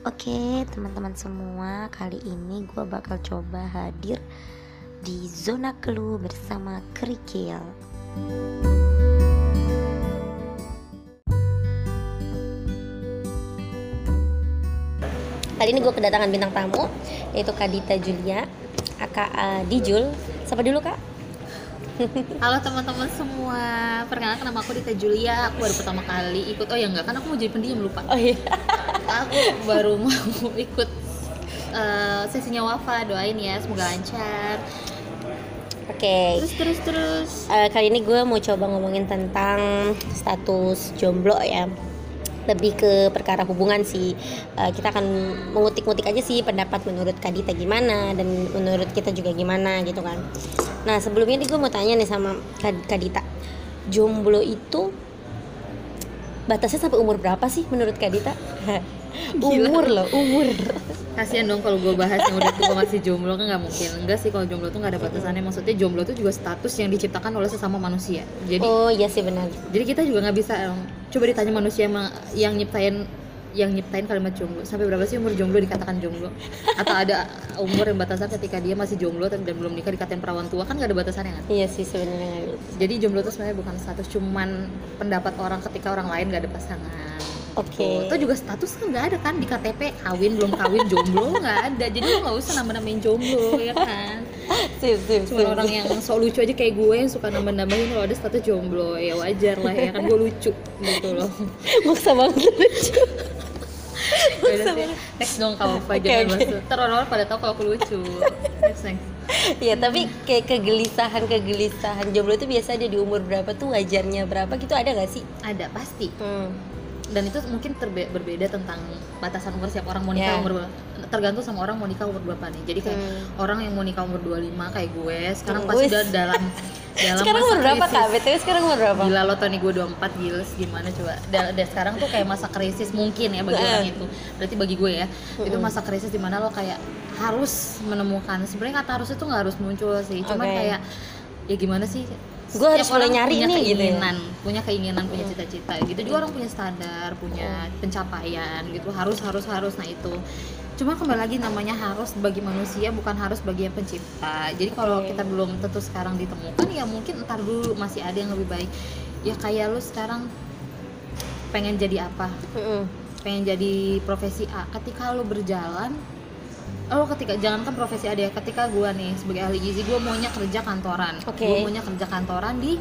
Oke, teman-teman semua, kali ini gue bakal coba hadir di zona clue bersama Kerikil. Kali ini gue kedatangan bintang tamu, yaitu Kadita Julia, aka Dijul. Sapa dulu kak? Halo teman-teman semua, perkenalkan nama aku Dita Julia. Aku baru pertama kali ikut. Oh ya enggak, kan aku mau jadi pendiam lupa. Oh iya. Aku baru mau ikut uh, sesinya Wafa. Doain ya, semoga lancar. Oke. Terus terus terus. Eh, kali ini gue mau coba ngomongin tentang status jomblo ya lebih ke perkara hubungan sih Eh, kita akan mengutik-ngutik aja sih pendapat menurut Kadita gimana dan menurut kita juga gimana gitu kan nah sebelumnya nih gue mau tanya nih sama Kad- Kadita jomblo itu batasnya sampai umur berapa sih menurut Kadita umur loh umur. Kasian dong kalau gue bahas yang udah tua masih jomblo kan nggak mungkin. Enggak sih kalau jomblo tuh nggak ada batasannya. Maksudnya jomblo tuh juga status yang diciptakan oleh sesama manusia. Jadi oh iya sih benar. jadi kita juga nggak bisa em, coba ditanya manusia ma- yang nyiptain yang nyiptain kalimat jomblo. Sampai berapa sih umur jomblo dikatakan jomblo? Atau ada umur yang batasan ketika dia masih jomblo dan belum nikah dikatain perawan tua? Kan nggak ada batasannya kan? Iya sih sebenarnya jadi jomblo itu sebenarnya bukan status cuman pendapat orang ketika orang lain nggak ada pasangan Oke. itu juga status kan nggak ada kan di KTP kawin belum kawin jomblo nggak ada jadi lo nggak usah nambah-nambahin jomblo ya kan sip sip cuma sip. orang yang sok lucu aja kayak gue yang suka nambah-nambahin kalau ada status jomblo ya wajar lah ya kan gue lucu gitu loh maksa banget lucu Beda sih. Next dong Oke, jangan oke. bahas. Ntar orang-orang pada tahu kalau aku lucu. Next next. ya tapi kayak kegelisahan kegelisahan jomblo itu biasa dia di umur berapa tuh wajarnya berapa gitu ada gak sih Ada pasti. hmm. Dan itu mungkin terbe- berbeda tentang batasan umur siapa orang mau nikah Ya. umur berapa. Tergantung sama orang mau nikah umur berapa nih. Jadi kayak Hmm. orang yang mau nikah umur 25 kayak gue, sekarang pasti wis. udah dalam dalam sekarang masa umur berapa krisis. kak btw sekarang umur berapa Gila lo Tony gue 24 gila gimana coba dan, dan sekarang tuh kayak masa krisis mungkin ya bagi orang itu berarti bagi gue ya itu Mm-mm. masa krisis di mana lo kayak harus menemukan sebenarnya kata harus itu nggak harus muncul sih cuman Oke. kayak ya gimana sih Gue harus mulai nyari punya nih, gitu ya. keinginan punya keinginan punya cita-cita gitu. Juga orang punya standar punya pencapaian gitu. Harus harus harus. Nah itu. Cuma kembali lagi namanya harus bagi manusia bukan harus bagi yang pencipta. Jadi kalau Oke. kita belum tentu sekarang ditemukan ya mungkin ntar dulu masih ada yang lebih baik. Ya kayak lu sekarang pengen jadi apa? Mm-mm. pengen jadi profesi A. Ketika lu berjalan oh ketika jangankan profesi A deh ketika gua nih sebagai ahli gizi gua maunya kerja kantoran. Oke. gua maunya kerja kantoran di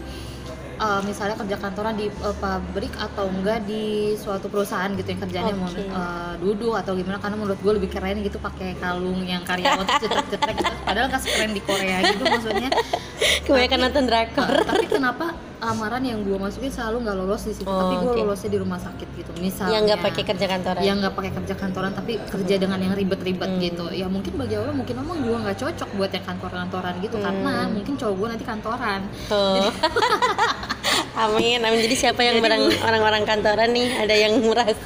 eh, misalnya kerja kantoran di eh, pabrik atau enggak di suatu perusahaan gitu yang kerjanya mau Oke. eh, duduk atau gimana. Karena menurut gue lebih keren gitu pakai kalung yang karyawan tuh cetek-cetek gitu. Padahal nggak sekeren di Korea gitu maksudnya. Kebanyakan nonton drakor. Uh, tapi kenapa amaran yang gue masukin selalu nggak lolos di situ. Oh, tapi gue oke. lolosnya di rumah sakit gitu. Misalnya yang nggak pakai kerja kantoran. Yang nggak pakai kerja kantoran tapi kerja dengan yang ribet-ribet Hmm. gitu. Ya mungkin bagi orang mungkin emang gue nggak cocok buat yang kantor-kantoran gitu. Hmm. karena mungkin cowok gue nanti kantoran. Tuh amin amin. Jadi siapa yang barang orang-orang kantoran nih? Ada yang merasa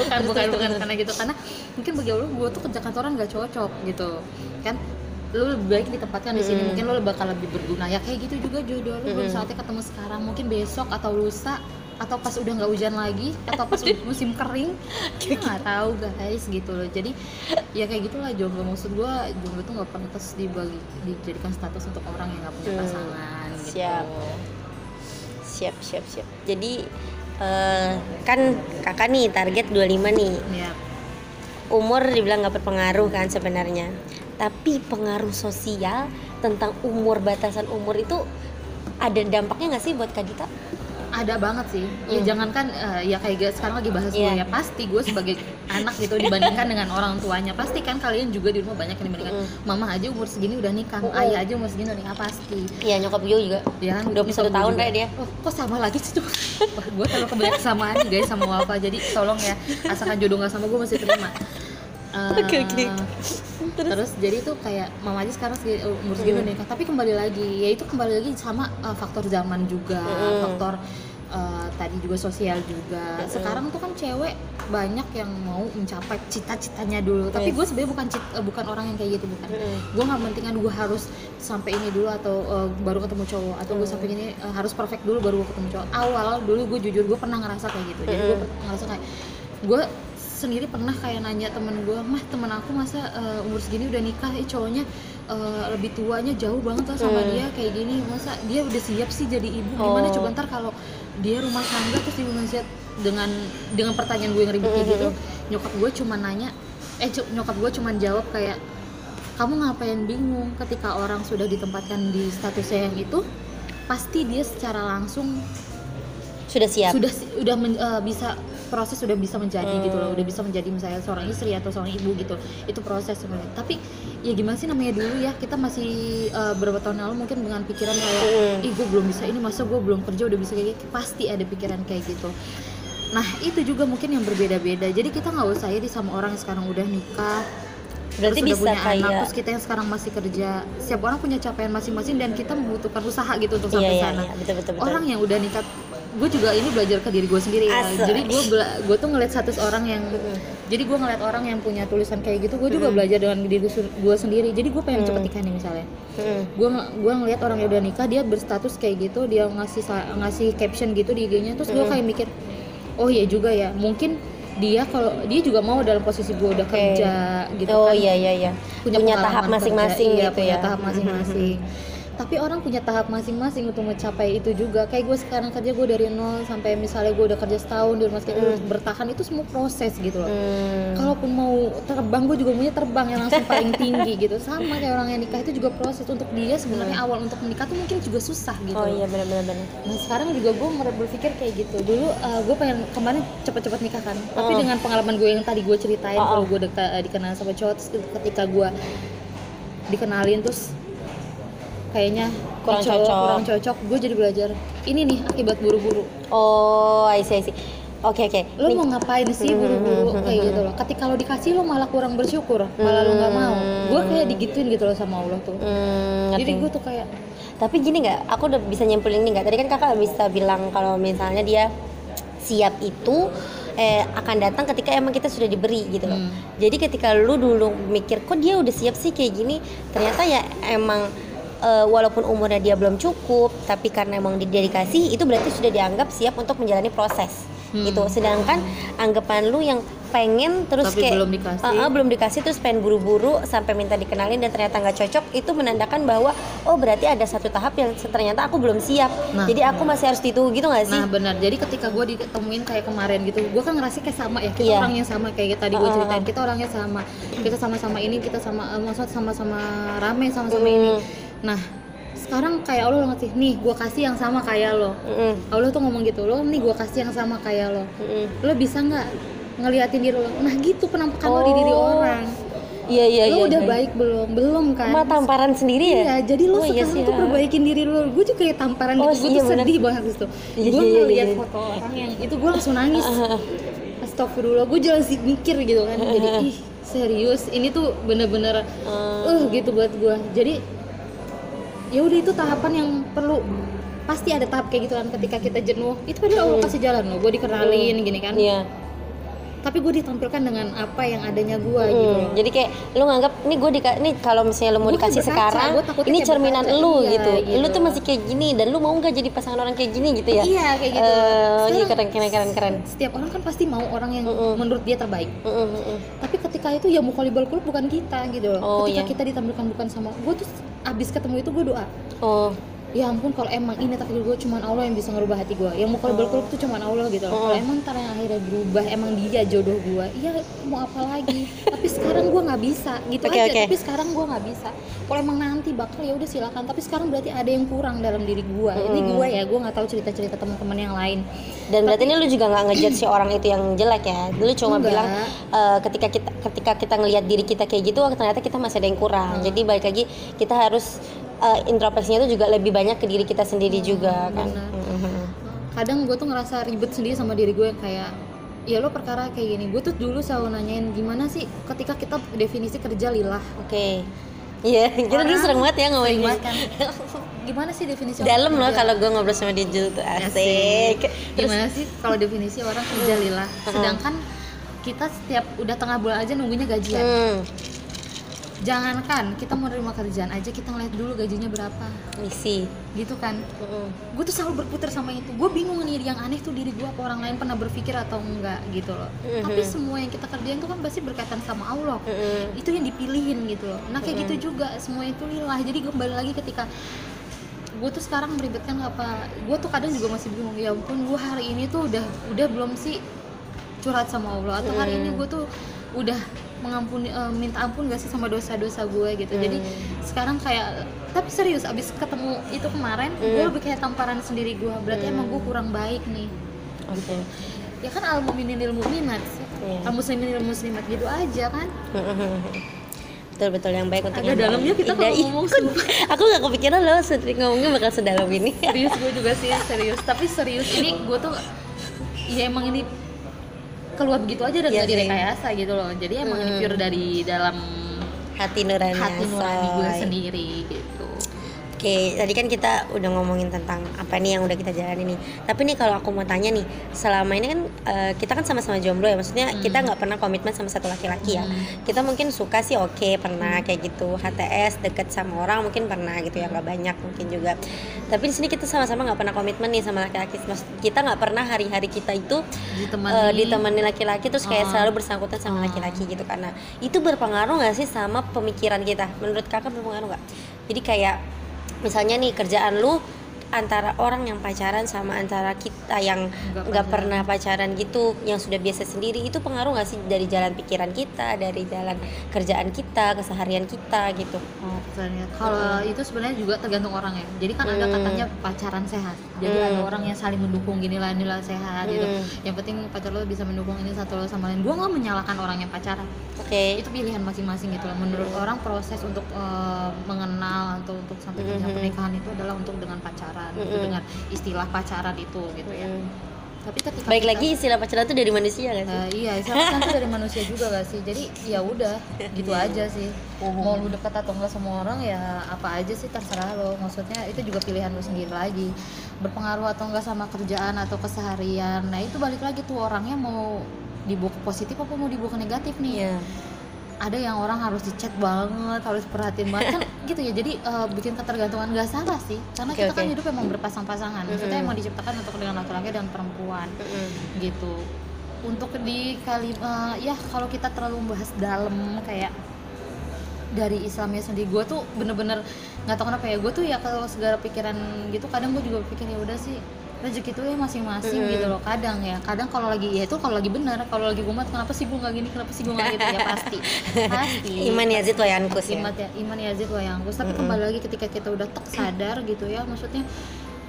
bukan bukan bukan. karena gitu. Karena mungkin bagi lo gue tuh kerja kantoran nggak cocok gitu. Kan lu lebih baik ditempatkan di sini. Hmm. mungkin lo bakal lebih berguna. Ya kayak gitu juga jodoh lu. Belum Hmm. saatnya ketemu sekarang. Mungkin besok atau lusa atau pas udah nggak hujan lagi atau pas musim kering. Kita nggak tahu guys gitu loh. Jadi ya kayak gitulah jomblo maksud gue jomblo tuh nggak pantas dibagi dijadikan status untuk orang yang nggak punya Hmm. pasangan gitu. Siap. siap siap siap. Jadi eh, kan kakak nih target 25 nih. Ya umur dibilang nggak berpengaruh kan sebenarnya tapi pengaruh sosial tentang umur batasan umur itu ada dampaknya nggak sih buat Kak Dita? ada banget sih ya Hmm. jangankan eh, ya kayak sekarang lagi bahas Iya. gue ya pasti gue sebagai anak gitu dibandingkan dengan orang tuanya pasti kan kalian juga di rumah banyak yang dibandingkan Mm. mama aja umur segini udah nikah Mm-mm. ayah aja umur segini udah nikah pasti Iya nyokap gue juga ya kan 21 nyokap gue tahun. Re, dia. oh, kok sama lagi sih tuh Wah, gue terlalu kebanyakan kesamaan nih guys sama Wafa jadi tolong ya asalkan jodoh gak sama gue masih terima Eh, Oke, oke. terus, jadi tuh kayak mama aja sekarang segini, umur segini Hmm. nikah tapi kembali lagi ya itu kembali lagi sama uh, faktor zaman juga Hmm. faktor uh, tadi juga sosial juga Hmm. sekarang tuh kan cewek banyak yang mau mencapai cita-citanya dulu tapi Yes. gue sebenarnya bukan cit- uh, bukan orang yang kayak gitu bukan Mm-mm. gue nggak mentingkan gue harus sampai ini dulu atau uh, baru ketemu cowok atau gue Hmm. sampai ini uh, harus perfect dulu baru gue ketemu cowok awal dulu gue jujur gue pernah ngerasa kayak gitu jadi gue ngerasa kayak gue sendiri pernah kayak nanya temen gue mah temen aku masa eh, umur segini udah nikah? Eh cowoknya eh, lebih tuanya jauh banget lah sama Hmm. dia kayak gini. Masa dia udah siap sih jadi ibu? Gimana? Oh. coba ntar kalau dia rumah tangga terus ibu ngeliat dengan dengan pertanyaan gue yang ribet kayak Hmm, gitu nyokap gue cuma nanya eh nyokap gue cuma jawab kayak kamu ngapain? Bingung. Ketika orang sudah ditempatkan di statusnya yang itu pasti dia secara langsung sudah siap? Sudah si- udah men- eh, bisa proses sudah bisa menjadi gitu loh Hmm. udah bisa menjadi misalnya seorang istri atau seorang ibu gitu. Itu proses sebenarnya. Tapi ya gimana sih namanya dulu ya? Kita masih eh, beberapa tahun lalu mungkin dengan pikiran kayak Hmm. ih gue belum bisa ini masa gue belum kerja udah bisa kayak gitu? Pasti ada pikiran kayak gitu. Nah itu juga mungkin yang berbeda-beda. Jadi kita nggak usah iri sama orang yang sekarang udah nikah berarti terus udah bisa punya anak kayak terus kita yang sekarang masih kerja. Setiap orang punya capaian masing-masing dan kita membutuhkan usaha gitu untuk sampai iya iya sana. iya. Betul betul betul. Orang yang udah nikah gue juga ini belajar ke diri gue sendiri ya Asal. jadi gue gue tuh ngeliat status orang yang jadi gue ngeliat orang yang punya tulisan kayak gitu gue juga Mm-mm. belajar dengan diri gue sendiri jadi gue pengen Mm. cepet nikah nih misalnya gue gue ngeliat orang yang udah nikah dia berstatus kayak gitu dia ngasih ngasih caption gitu di IG-nya terus gue Mm. kayak mikir oh iya juga ya mungkin dia kalau dia juga mau dalam posisi gue udah Oke. kerja gitu oh kan iya iya iya punya, pengalaman tahap masing-masing Iya, gitu punya ya tahap masing-masing tapi orang punya tahap masing-masing untuk mencapai itu juga kayak gue sekarang kerja gue dari nol sampai misalnya gue udah kerja setahun di rumah sakit Hmm. bertahan itu semua proses gitu loh Hmm. kalaupun mau terbang gue juga maunya terbang yang langsung paling tinggi gitu sama kayak orang yang nikah itu juga proses untuk dia sebenarnya awal untuk menikah tuh mungkin juga susah gitu Hmm. oh iya benar benar benar Nah sekarang juga gue mulai berpikir kayak gitu Dulu gue pengen kemarin cepet-cepet nikah kan Tapi Oh. dengan pengalaman gue yang tadi gue ceritain Oh, Kalau oh. gue deka- dikenal sama cowok ketika gue dikenalin terus Kayaknya Kurang cowok, cocok. Kurang cocok. Gue jadi belajar Ini nih akibat buru-buru. Oh I see I see. Oke oke. Lo Nih. mau ngapain sih Hmm, buru-buru hmm, kayak hmm, gitu loh. Ketika lo dikasih lo malah kurang bersyukur. Malah lo gak mau. Gue kayak digituin gitu loh sama Allah tuh. Hmm, Jadi gue tuh kayak Tapi gini nggak, aku udah bisa nyimpulin ini nggak? Tadi kan kakak bisa bilang kalau misalnya dia siap itu eh, akan datang ketika emang kita sudah diberi gitu loh. Hmm. Jadi ketika lu dulu mikir kok dia udah siap sih kayak gini, ternyata ya emang eh, walaupun umurnya dia belum cukup, tapi karena emang dia dikasih itu berarti sudah dianggap siap untuk menjalani proses Hmm. gitu. Sedangkan anggapan lu yang pengen terus Tapi kayak belum dikasih. Ah, ah, belum dikasih terus pengen buru-buru sampai minta dikenalin dan ternyata nggak cocok itu menandakan bahwa oh berarti ada satu tahap yang ternyata aku belum siap Nah, jadi aku masih harus ditunggu gitu nggak sih Nah benar, jadi ketika gue ditemuin kayak kemarin gitu, gue kan ngerasa kayak sama ya, kita Iya. orangnya sama kayak tadi gue ceritain, kita orangnya sama, kita sama-sama ini, kita sama, eh, maksudnya sama-sama rame, sama-sama ini. Nah sekarang kayak Allah ngasih, nih gue kasih yang sama kayak lo. Mm-mm, Allah tuh ngomong gitu, lo nih gue kasih yang sama kayak lo. mm-mm. Lo bisa nggak ngeliatin diri lo? Nah gitu penampakan lo di diri Oh. orang. iya iya lo iya udah iya. baik belum? Belum kan? Cuma tamparan sendiri ya Iya, jadi lo Oh, iya sekarang sih, tuh ha. perbaikin diri lo. Gue juga kayak tamparan Oh, gitu, gue iya, tuh bener. sedih banget gitu. Iya, gue iya, iya, ngeliat iya. foto orang yang itu gue langsung nangis. Astagfirullah, gue jalan sih mikir gitu kan. Jadi ih serius, ini tuh bener-bener Hmm. uh gitu buat gue. Jadi ya udah itu tahapan yang perlu pasti ada tahap kayak gitu kan ketika kita jenuh itu padahal Allah kasih jalan loh gue dikenalin gini kan Hmm. iya tapi gue ditampilkan dengan apa yang adanya gue Hmm, gitu jadi kayak lu nganggap nih gue di nih kalau misalnya lu mau Gua kayak dikasih berkaca, sekarang ini cerminan berkaca, lu iya, gitu. lu gitu. tuh masih kayak gini dan lu mau nggak jadi pasangan orang kayak gini gitu ya iya kayak gitu Eh, iya keren keren keren keren setiap orang kan pasti mau orang yang Mm-mm. menurut dia terbaik Mm-mm, mm-mm. tapi ketika itu ya mukallibal qulub bukan kita gitu loh Oh, ketika iya. kita ditampilkan bukan sama gue tuh abis ketemu itu gue doa. Oh ya ampun kalau emang ini takdir gue cuman Allah yang bisa ngerubah hati gue yang mukallibal qulub tuh cuman Allah gitu. Loh kalau emang ntar yang akhirnya berubah emang dia jodoh gue ya mau apa lagi? Tapi sekarang gue nggak bisa gitu Oke, aja. oke. tapi sekarang gue nggak bisa. Kalau emang nanti bakal ya udah silakan. Tapi sekarang berarti ada yang kurang dalam diri gue ini Mm. gue ya gue nggak tahu cerita cerita teman-teman yang lain. Dan berarti ini lu juga nggak ngejudge si orang itu yang jelek ya? Lu cuma Enggak. bilang eh, ketika kita ketika kita ngelihat diri kita kayak gitu ternyata kita masih ada yang kurang. Hmm. jadi balik lagi kita harus eh, introspeksinya itu juga lebih banyak ke diri kita sendiri juga kan. Mhm. kadang gue tuh ngerasa ribet sendiri sama diri gue kayak ya lo perkara kayak gini gue tuh dulu selalu nanyain gimana sih ketika kita definisi kerja lillah oke iya kita dulu sering banget ya ngomongin banget kan. gimana sih definisi dalam loh kerja? kalau gue ngobrol sama dia tuh asik, Asik. terus gimana sih kalau definisi orang kerja lillah sedangkan kita setiap udah tengah bulan aja nunggunya gajian hmm, jangankan kita mau nerima kerjaan aja kita ngeliat dulu gajinya berapa. Misi gitu kan? Gue tuh selalu berputar sama itu. Gue bingung nih yang aneh tuh diri gue apa orang lain pernah berpikir atau enggak gitu loh. Mhm. tapi semua yang kita kerjain tuh kan pasti berkaitan sama Allah. Itu yang dipilihin gitu loh. Nah kayak gitu juga semua itu lillah jadi kembali lagi ketika gue tuh sekarang meribetkan apa gue tuh kadang juga masih bingung ya ampun gue hari ini tuh udah udah belum sih curhat sama Allah? Atau hari ini gue tuh udah mengampuni eh, minta ampun gak sih sama dosa-dosa gue gitu. Jadi sekarang kayak tapi serius abis ketemu itu kemarin gue lebih kayak tamparan sendiri gue. Berarti emang gue kurang baik nih. Oke. Ya kan al muminin ilmu minat Iya. al muslimin ilmu muslimat gitu aja kan. Betul betul yang baik untuk yang dalamnya kita Iya, kalau iya. ngomong aku nggak kepikiran loh Sutri ngomongnya bakal sedalam ini. Serius gue juga sih serius. Tapi serius ini gue tuh ya emang ini keluar begitu aja dan gak sih. direkayasa gitu loh. Jadi emang ini pure dari dalam hati nurani hati nurani gue sendiri gitu Oke, tadi kan kita udah ngomongin tentang apa nih yang udah kita jalani nih. Tapi nih kalau aku mau tanya nih, selama ini kan eh, kita kan sama-sama jomblo ya, maksudnya kita nggak pernah komitmen sama satu laki-laki ya. Kita mungkin suka sih oke pernah kayak gitu, HTS deket sama orang mungkin pernah gitu ya, nggak banyak mungkin juga. Tapi di sini kita sama-sama nggak pernah komitmen nih sama laki-laki. Maksud kita nggak pernah hari-hari kita itu ditemani eh, ditemani laki-laki terus kayak Oh. selalu bersangkutan sama laki-laki gitu karena itu berpengaruh nggak sih sama pemikiran kita menurut kakak berpengaruh nggak jadi kayak misalnya nih kerjaan lu antara orang yang pacaran sama antara kita yang Nggak pernah pacaran gitu yang sudah biasa sendiri itu pengaruh nggak sih dari jalan pikiran kita dari jalan kerjaan kita keseharian kita gitu Oh. Kalau itu sebenarnya juga tergantung orang ya. Jadi kan ada Hmm. katanya pacaran sehat. Jadi Hmm. ada orang yang saling mendukung gini lah inilah sehat gitu. Hmm. Yang penting pacar lo bisa mendukung ini satu lo sama lain. Gua nggak menyalahkan orang yang pacaran. oke Itu pilihan masing-masing gitu loh. Menurut orang proses untuk eh, mengenal atau untuk sampai Hmm. pernikahan itu adalah untuk dengan pacaran, gitu, Hmm. dengan istilah pacaran itu gitu ya. Hmm. Tapi ketika baik kita- lagi istilah pacaran itu dari manusia kan sih Eh, iya, istilah itu dari manusia juga gak sih? Jadi ya udah, gitu aja sih. Mau lu deket atau enggak sama orang ya apa aja sih terserah lo. Maksudnya itu juga pilihan lu sendiri lagi. Berpengaruh atau enggak sama kerjaan atau keseharian. Nah, itu balik lagi tuh orangnya mau dibawa ke positif apa mau dibawa ke negatif nih. Iya. Ada yang orang harus dicat banget, harus perhatiin banget kan gitu ya. Jadi eh, bikin ketergantungan gak salah sih. Karena Oke, kita kan oke. hidup emang berpasang-pasangan. Maksudnya Mm-mm. emang diciptakan untuk dengan laki-laki dan perempuan Mm-mm. gitu untuk di kali eh, ya kalau kita terlalu membahas dalam kayak dari Islamnya sendiri gue tuh bener-bener nggak tahu kenapa ya gue tuh ya kalau segala pikiran gitu kadang gue juga pikir ya udah sih rezeki itu ya masing-masing Mm. gitu loh kadang ya. Kadang kalau lagi ya itu kalau lagi benar kalau lagi umat kenapa sih gue nggak gini? Kenapa sih gue nggak gitu? Ya pasti. Pasti. Iman yazid wa yankus ya. Iman ya iman yazid wa yanqus tapi kembali lagi ketika kita udah tek sadar gitu ya maksudnya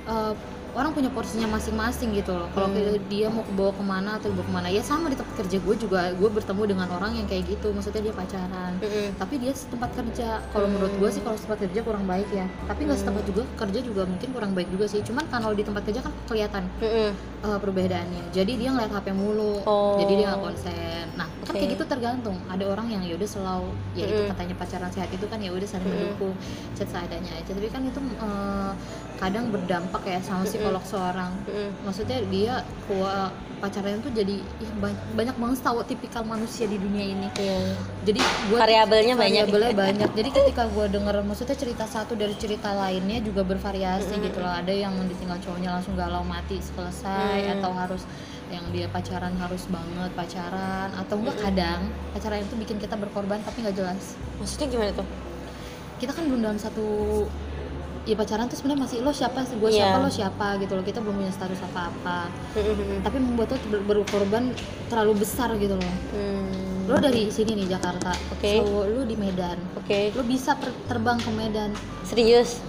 eh, orang punya porsinya masing-masing gitu loh. Kalau kayak dia mau ke bawa ke mana atau dibawa ke mana ya sama di tempat kerja gue juga. Gue bertemu dengan orang yang kayak gitu. Maksudnya dia pacaran. Mm-mm. tapi dia setempat kerja. Kalau menurut gue sih kalau setempat kerja kurang baik ya. Tapi nggak setempat juga kerja juga mungkin kurang baik juga sih. Cuman kalau di tempat kerja kan kelihatan Mm-mm. eh, perbedaannya. Jadi dia ngeliat HP mulu. Oh. jadi dia nggak konsen. Nah kan Oke. kayak gitu tergantung. Ada orang yang yaudah selalu ya itu Mm-mm. katanya pacaran sehat itu kan ya udah saling Mm-mm. mendukung chat seadanya aja. Tapi kan itu eh, kadang berdampak ya sama psikolog seorang. Mm-mm. maksudnya dia kuat pacaran itu jadi ya, ba- banyak banget tahu tipikal manusia di dunia ini. Iya. jadi gua Variabelnya banyak. variabelnya banyak. Jadi ketika gue denger maksudnya cerita satu dari cerita lainnya juga bervariasi gitu loh. Ada yang ditinggal cowoknya langsung galau mati selesai Mm. atau harus yang dia pacaran harus banget pacaran. Atau enggak kadang pacaran itu bikin kita berkorban tapi nggak jelas. Maksudnya gimana tuh? Kita kan belum dalam satu ya pacaran tuh sebenarnya masih lo siapa sih? Gue Iya. siapa lo siapa gitu loh. Kita belum punya status apa apa tapi membuat lo ber- berkorban terlalu besar gitu loh. Hmm. lo dari sini nih Jakarta. Oke. cowok lo di Medan. Oke. Lo bisa per- terbang ke Medan. Serius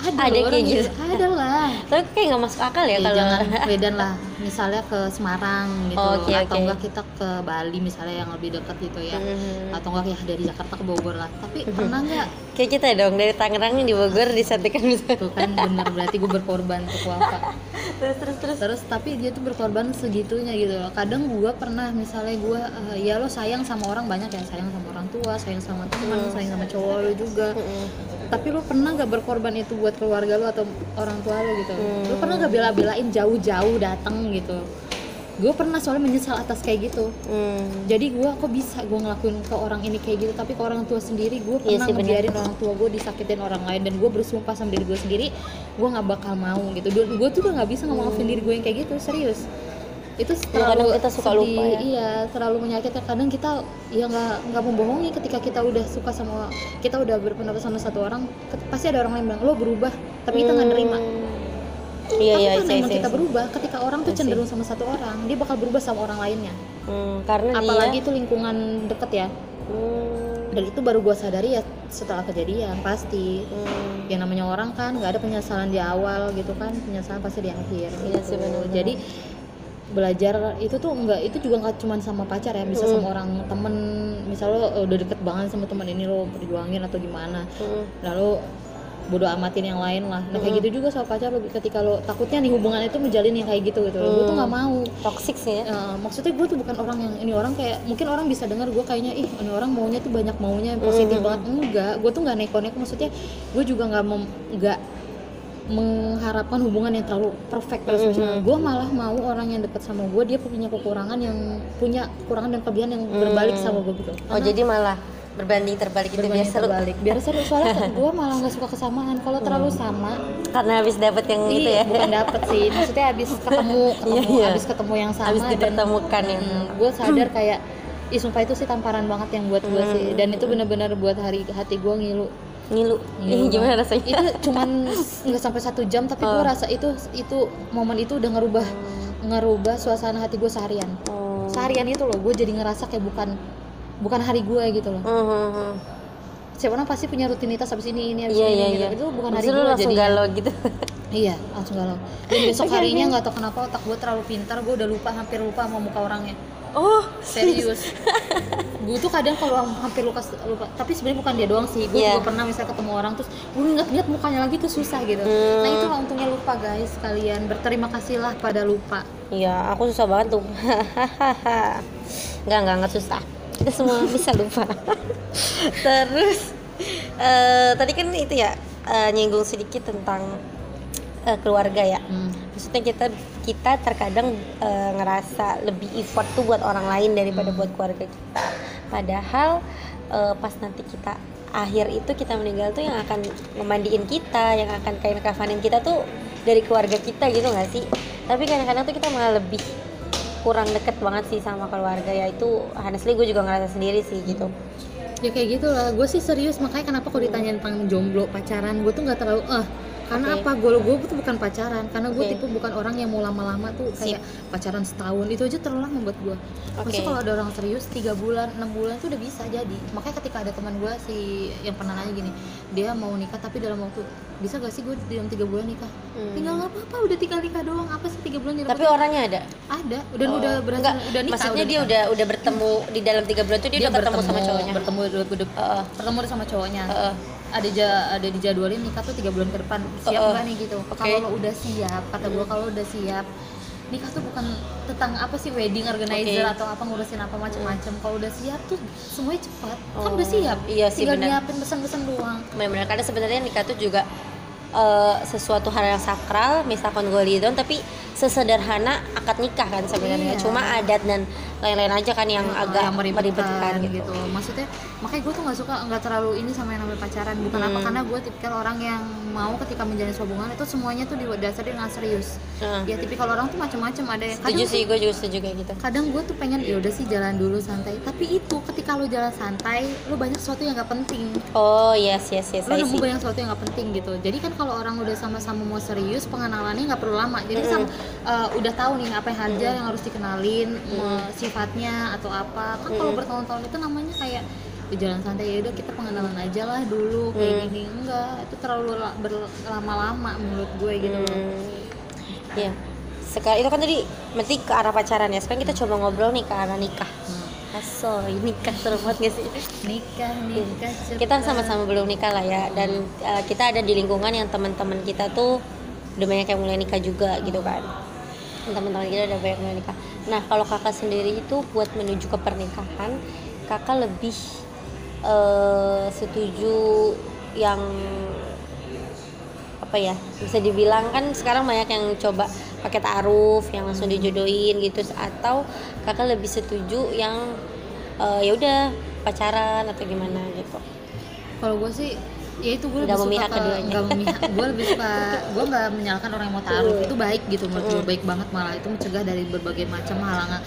ada, Ada kayak gitu. ada lah. Tapi kayak nggak masuk akal ya ya, kalau jangan Medan lah. Misalnya ke Semarang gitu. Oh, oke, atau oke. enggak kita ke Bali misalnya yang lebih dekat gitu ya. Mhm. atau enggak ya dari Jakarta ke Bogor lah. Tapi pernah nggak? Kayak kita dong dari Tangerang di Bogor disatukan bisa tuh kan bener. Berarti gue berkorban untuk Wafa terus terus terus. Terus tapi dia tuh berkorban segitunya gitu loh. Kadang gue pernah misalnya gue eh, ya lo sayang sama orang banyak ya. Sayang sama orang tua sayang sama teman sayang sama cowok lo juga tapi lo pernah gak berkorban itu buat keluarga lo atau orang tua lo gitu? Lo pernah gak bela-belain jauh-jauh datang gitu? Gue pernah soalnya menyesal atas kayak gitu. Hmm. jadi gue kok bisa gue ngelakuin ke orang ini kayak gitu tapi ke orang tua sendiri gue Iya pernah bener. ngebiarin orang tua gue disakitin orang lain dan gue bersumpah sama diri gue sendiri gue nggak bakal mau gitu. Gue tuh udah nggak bisa ngemaafin diri gue yang kayak gitu serius itu Hmm. Ya, terlalu kita suka sedih, lupa ya. iya terlalu menyakitkan kadang kita ya nggak nggak membohongi ketika kita udah suka sama kita udah berpendapat sama satu orang pasti ada orang lain bilang lo berubah tapi kita nggak nerima Iya tapi iya iya emang iya. kita berubah ketika orang tuh Iya cenderung sama satu orang dia bakal berubah sama orang lainnya Hmm, karena apalagi dia itu lingkungan deket ya Hmm, dan itu baru gua sadari ya setelah kejadian pasti hmm. yang namanya orang kan nggak ada penyesalan di awal gitu kan penyesalan pasti di akhir Iya gitu. jadi belajar itu tuh nggak itu juga nggak cuma sama pacar ya bisa Mm. sama orang temen misal lo udah deket banget sama temen ini lo perjuangin atau gimana Hmm. lalu bodo amatin yang lain lah nah kayak Mm. gitu juga sama pacar lo ketika lo takutnya nih hubungan itu menjalin yang kayak gitu gitu gue tuh Mm. nggak mau toxic sih ya Eh, maksudnya gue tuh bukan orang yang ini orang kayak mungkin orang bisa dengar gue kayaknya ih ini orang maunya tuh banyak maunya positif Mhm. banget enggak gue tuh nggak neko-neko maksudnya gue juga nggak nggak mengharapkan hubungan yang terlalu perfect terus Mhm. gue malah mau orang yang dekat sama gue dia punya kekurangan yang punya kekurangan dan kelebihan yang berbalik Hmm. sama gue gitu. Oh jadi malah berbanding terbalik itu berbanding seru terbalik. Biar seru soalnya gue malah nggak suka kesamaan. Kalau terlalu sama karena habis dapet yang Iya, ya. bukan dapet sih. Maksudnya habis ketemu ketemu Iya, iya. habis ketemu yang sama habis dan dipertemukan yang gue sadar kayak Ih, sumpah itu sih tamparan banget yang buat gue Hmm. sih dan itu benar-benar buat hari hati gue ngilu ngilu Ngilu Ih, gimana banget. rasanya itu cuman nggak sampai satu jam tapi gue Oh. rasa itu itu momen itu udah ngerubah ngerubah suasana hati gue seharian Oh. seharian itu loh gue jadi ngerasa kayak bukan bukan hari gue gitu loh hmm. siapa orang pasti punya rutinitas habis ini ini habis iya ini iya gitu. iya itu bukan hari gue langsung jadinya galau gitu Iya, langsung galau. Dan besok harinya nggak tahu kenapa otak gue terlalu pintar, gue udah lupa, hampir lupa sama muka orangnya. Oh Serius. gue tuh kadang kalau hampir lupa, lupa tapi sebenarnya bukan dia doang sih. Gue Iya. juga pernah misalnya ketemu orang terus gue inget-inget mukanya lagi tuh susah gitu. Hmm. Nah itulah untungnya lupa guys. Kalian berterima kasihlah pada lupa. Iya, aku susah banget tuh. Enggak, enggak, enggak susah. Kita semua bisa lupa. Terus eh tadi kan itu ya eh, nyinggung sedikit tentang eh, keluarga ya. Hmm. Maksudnya kita kita terkadang eh, ngerasa lebih effort tuh buat orang lain daripada buat keluarga kita. Padahal eh, pas nanti kita akhir itu kita meninggal tuh yang akan memandiin kita, yang akan kain kafanin kita tuh dari keluarga kita gitu nggak sih? Tapi kadang-kadang tuh kita malah lebih kurang deket banget sih sama keluarga ya itu honestly gue juga ngerasa sendiri sih gitu. Ya kayak gitulah. Gue sih serius makanya kenapa kalau ditanya tentang jomblo pacaran, gue tuh nggak terlalu eh karena Oke. apa gue gue tuh bukan pacaran karena gue Oke. tipe bukan orang yang mau lama-lama tuh kayak pacaran setahun itu aja terlalu lama buat gue Maksudnya Oke. kalau ada orang serius tiga bulan enam bulan tuh udah bisa jadi makanya ketika ada teman gue si yang pernah nanya gini dia mau nikah tapi dalam waktu bisa gak sih gue dalam tiga bulan nikah Hmm. tinggal nggak apa-apa udah tinggal nikah doang apa sih tiga bulan Tapi orangnya ada. ada udah Oh, udah berhasil enggak, udah nikah Maksudnya dia nikah. udah udah bertemu di dalam tiga bulan tuh dia, udah ketemu sama cowoknya. bertemu udah, udah, Heeh. bertemu sama cowoknya Heeh. Ada ja, ada dijadwalin nikah tuh tiga bulan ke depan. Siap nggak nih gitu? Oke. kalau lo udah siap kata gua kalau udah siap nikah tuh bukan tentang apa sih wedding organizer Oke. atau apa ngurusin apa macam-macam. Kalau udah siap tuh semuanya cepat. Kan Oh, udah siap. Iya sih, tinggal benar. nyiapin pesan-pesan doang. Benar-benar karena sebenarnya nikah tuh juga eh, sesuatu hal yang sakral. Misalkan gue lidon tapi sesederhana akad nikah kan sebenarnya. Iya. cuma adat dan lain-lain aja kan yang Nah, agak yang meribetkan gitu, gitu. maksudnya makanya gue tuh nggak suka nggak terlalu ini sama yang namanya pacaran. Bukan apa Hmm. karena gue tipikal orang yang mau ketika menjalin hubungan itu semuanya tuh didasari dengan serius. Nah, ya tipikal orang tuh macam-macam ada yang setuju sih gue juga setuju kayak gitu. kadang gue tuh pengen ya udah sih jalan dulu santai. Tapi itu ketika lo jalan santai lo banyak sesuatu yang gak penting. Oh yes yes yes lo nemu banyak sesuatu yang gak penting gitu. Jadi kan kalau orang udah sama-sama mau serius pengenalannya nggak perlu lama. Jadi Mm-mm. sama, eh, udah tahu nih apa yang aja yang harus dikenalin me- sifatnya atau apa kan kalau Mm. bertahun-tahun itu namanya kayak "Ya jalan santai ya udah kita pengenalan aja lah dulu kayak Mm. gini enggak itu terlalu la- berlama-lama menurut gue gitu loh Hmm, Iya. Sekarang itu kan tadi berarti ke arah pacaran ya. Sekarang kita coba ngobrol nih ke arah nikah. Hmm. Aso, nikah seru banget gak sih? nikah nikah kita cepat. sama-sama belum nikah lah ya dan uh, kita ada di lingkungan yang teman-teman kita tuh udah banyak yang mulai nikah juga gitu kan teman-teman kita udah banyak mulai nikah nah kalau kakak sendiri itu buat menuju ke pernikahan kakak lebih uh, setuju yang apa ya bisa dibilang kan sekarang banyak yang coba pakai taaruf yang langsung dijodohin gitu atau kakak lebih setuju yang eh, ya udah pacaran atau gimana gitu? Kalau gue sih ya itu gue Nggak lebih memihak suka ke- nggak memihak. Gue lebih suka gue nggak menyalahkan orang yang mau taruh. Hmm. itu baik gitu menurut gue Hmm. baik banget malah. Itu mencegah dari berbagai macam halangan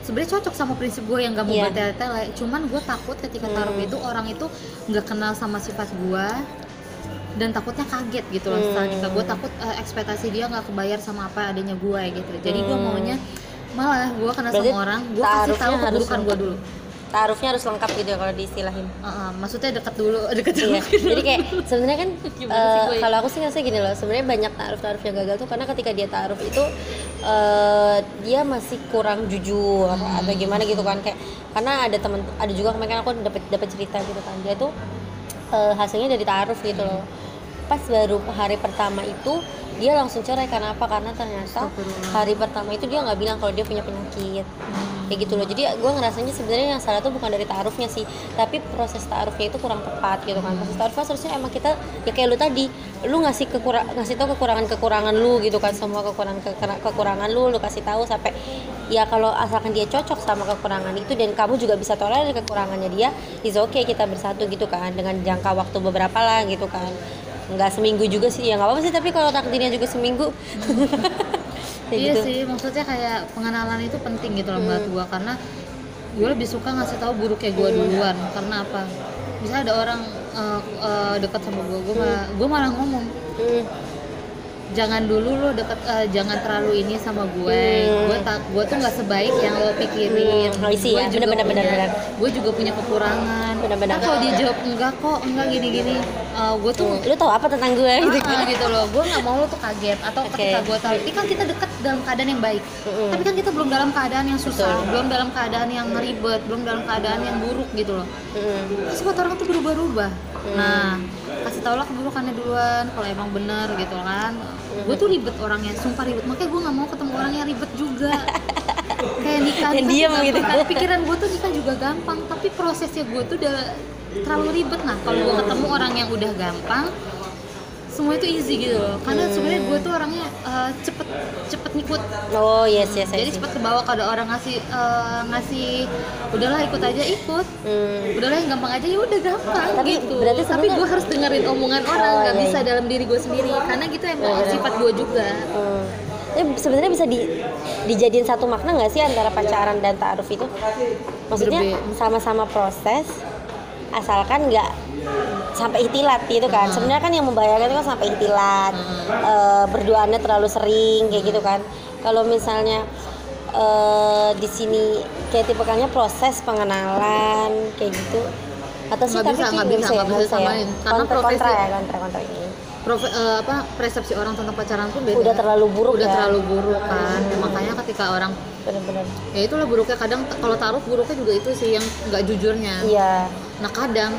sebenarnya cocok sama prinsip gue yang gak mau Iya. bertele-tele cuman gue takut ketika taruh Hmm. itu orang itu nggak kenal sama sifat gue dan takutnya kaget gitu loh. Setelah nikah gue takut eh, ekspektasi dia nggak kebayar sama apa adanya gue gitu. Jadi gue maunya malah gue kenal sama orang gue kasih tahu keburukan gue dulu taarufnya harus lengkap gitu ya kalau diistilahin Uh, uh, maksudnya deket dulu deket dulu Iya, jadi kayak sebenarnya kan ya? kalau aku sih ngerasa gini loh, sebenarnya banyak taaruf-taaruf yang gagal tuh karena ketika dia taaruf itu eh, dia masih kurang jujur Hmm. atau gimana gitu kan kayak karena ada teman ada juga kemarin aku dapat dapat cerita gitu kan dia tuh eh, hasilnya dari taaruf gitu loh. Pas baru hari pertama itu dia langsung cerai karena apa? Karena ternyata hari pertama itu dia nggak bilang kalau dia punya penyakit. Hmm. kayak gitu loh. Jadi gue ngerasanya sebenarnya yang salah tuh bukan dari taarufnya sih. Tapi proses taarufnya itu kurang tepat gitu kan. Proses taarufnya seharusnya emang kita ya kayak lu tadi lu ngasih kekurang ngasih tahu kekurangan kekurangan lu gitu kan. Semua kekurangan kekura- kekurangan lu lu kasih tahu sampai ya kalau asalkan dia cocok sama kekurangan itu dan kamu juga bisa tolerir kekurangannya dia is okay kita bersatu gitu kan. Dengan jangka waktu beberapa lah gitu kan nggak seminggu juga sih ya nggak apa-apa sih tapi kalau takdirnya juga seminggu Kayak iya gitu. sih maksudnya kayak pengenalan itu penting gitu loh buat Hmm. gua karena gue lebih suka ngasih tahu buruknya gue Hmm. duluan karena apa bisa ada orang eh, eh, dekat sama gue gue malah gue malah ngomong Hmm. Jangan dulu lo deket eh, jangan terlalu ini sama gue Hmm. gue tak gue tuh nggak sebaik yang lo pikirin Hmm, I see ya. Gue juga Bener, bener, punya- bener, gue juga punya kekurangan Bener-bener. Nah, kalau dia jawab enggak kok enggak gini gini gue tuh lu tahu apa tentang gue gitu Ah, gitu loh gue nggak mau lo tuh kaget atau Oke. ketika gue tahu ini kan kita dekat dalam keadaan yang baik Mm-mm. tapi kan kita belum dalam keadaan yang susah Betul. belum dalam keadaan yang ribet belum dalam keadaan yang buruk gitu loh Mm. terus buat orang tuh berubah-ubah nah kasih tau lah keburukannya duluan kalau emang bener gitu kan. Gue tuh ribet orangnya sumpah ribet. Makanya gue nggak mau ketemu orang yang ribet juga. Kayak nikah Yang diem tuh gitu. kan. pikiran gue tuh nikah juga gampang. Tapi prosesnya gue tuh udah terlalu ribet nah. Kalau gue ketemu orang yang udah gampang semua itu easy gitu loh karena sebenarnya gue tuh orangnya eh, cepet cepet ngikut oh yes yes jadi cepet ke bawah kalau orang ngasih eh, ngasih udahlah ikut aja ikut Hmm. udahlah yang gampang aja ya udah gampang Tapi gitu berarti tapi gue harus dengerin omongan orang Oh, nggak iya, bisa iya. dalam diri gue sendiri karena gitu emang Iya, iya. sifat gue juga Hmm. Tapi sebenarnya bisa di, dijadiin satu makna nggak sih antara pacaran dan taaruf itu? Maksudnya sama-sama proses, asalkan nggak sampai ihtilat gitu kan. Hmm. Sebenarnya kan yang membayangkan itu kan sampai ihtilat, eh, berduaannya terlalu sering kayak gitu kan. Kalau misalnya eh, di sini kayak tipikalnya proses pengenalan kayak gitu atau sih tapi bisa, nggak bisa, nggak bisa ya? samain. Karena kontra kontra ya kontra kontra ini Profe- eh, apa persepsi orang tentang pacaran pun beda udah terlalu buruk udah ya terlalu buruk kan makanya ketika orang bener-bener ya itulah buruknya kadang kalau taruh buruknya juga itu sih yang nggak jujurnya iya nah kadang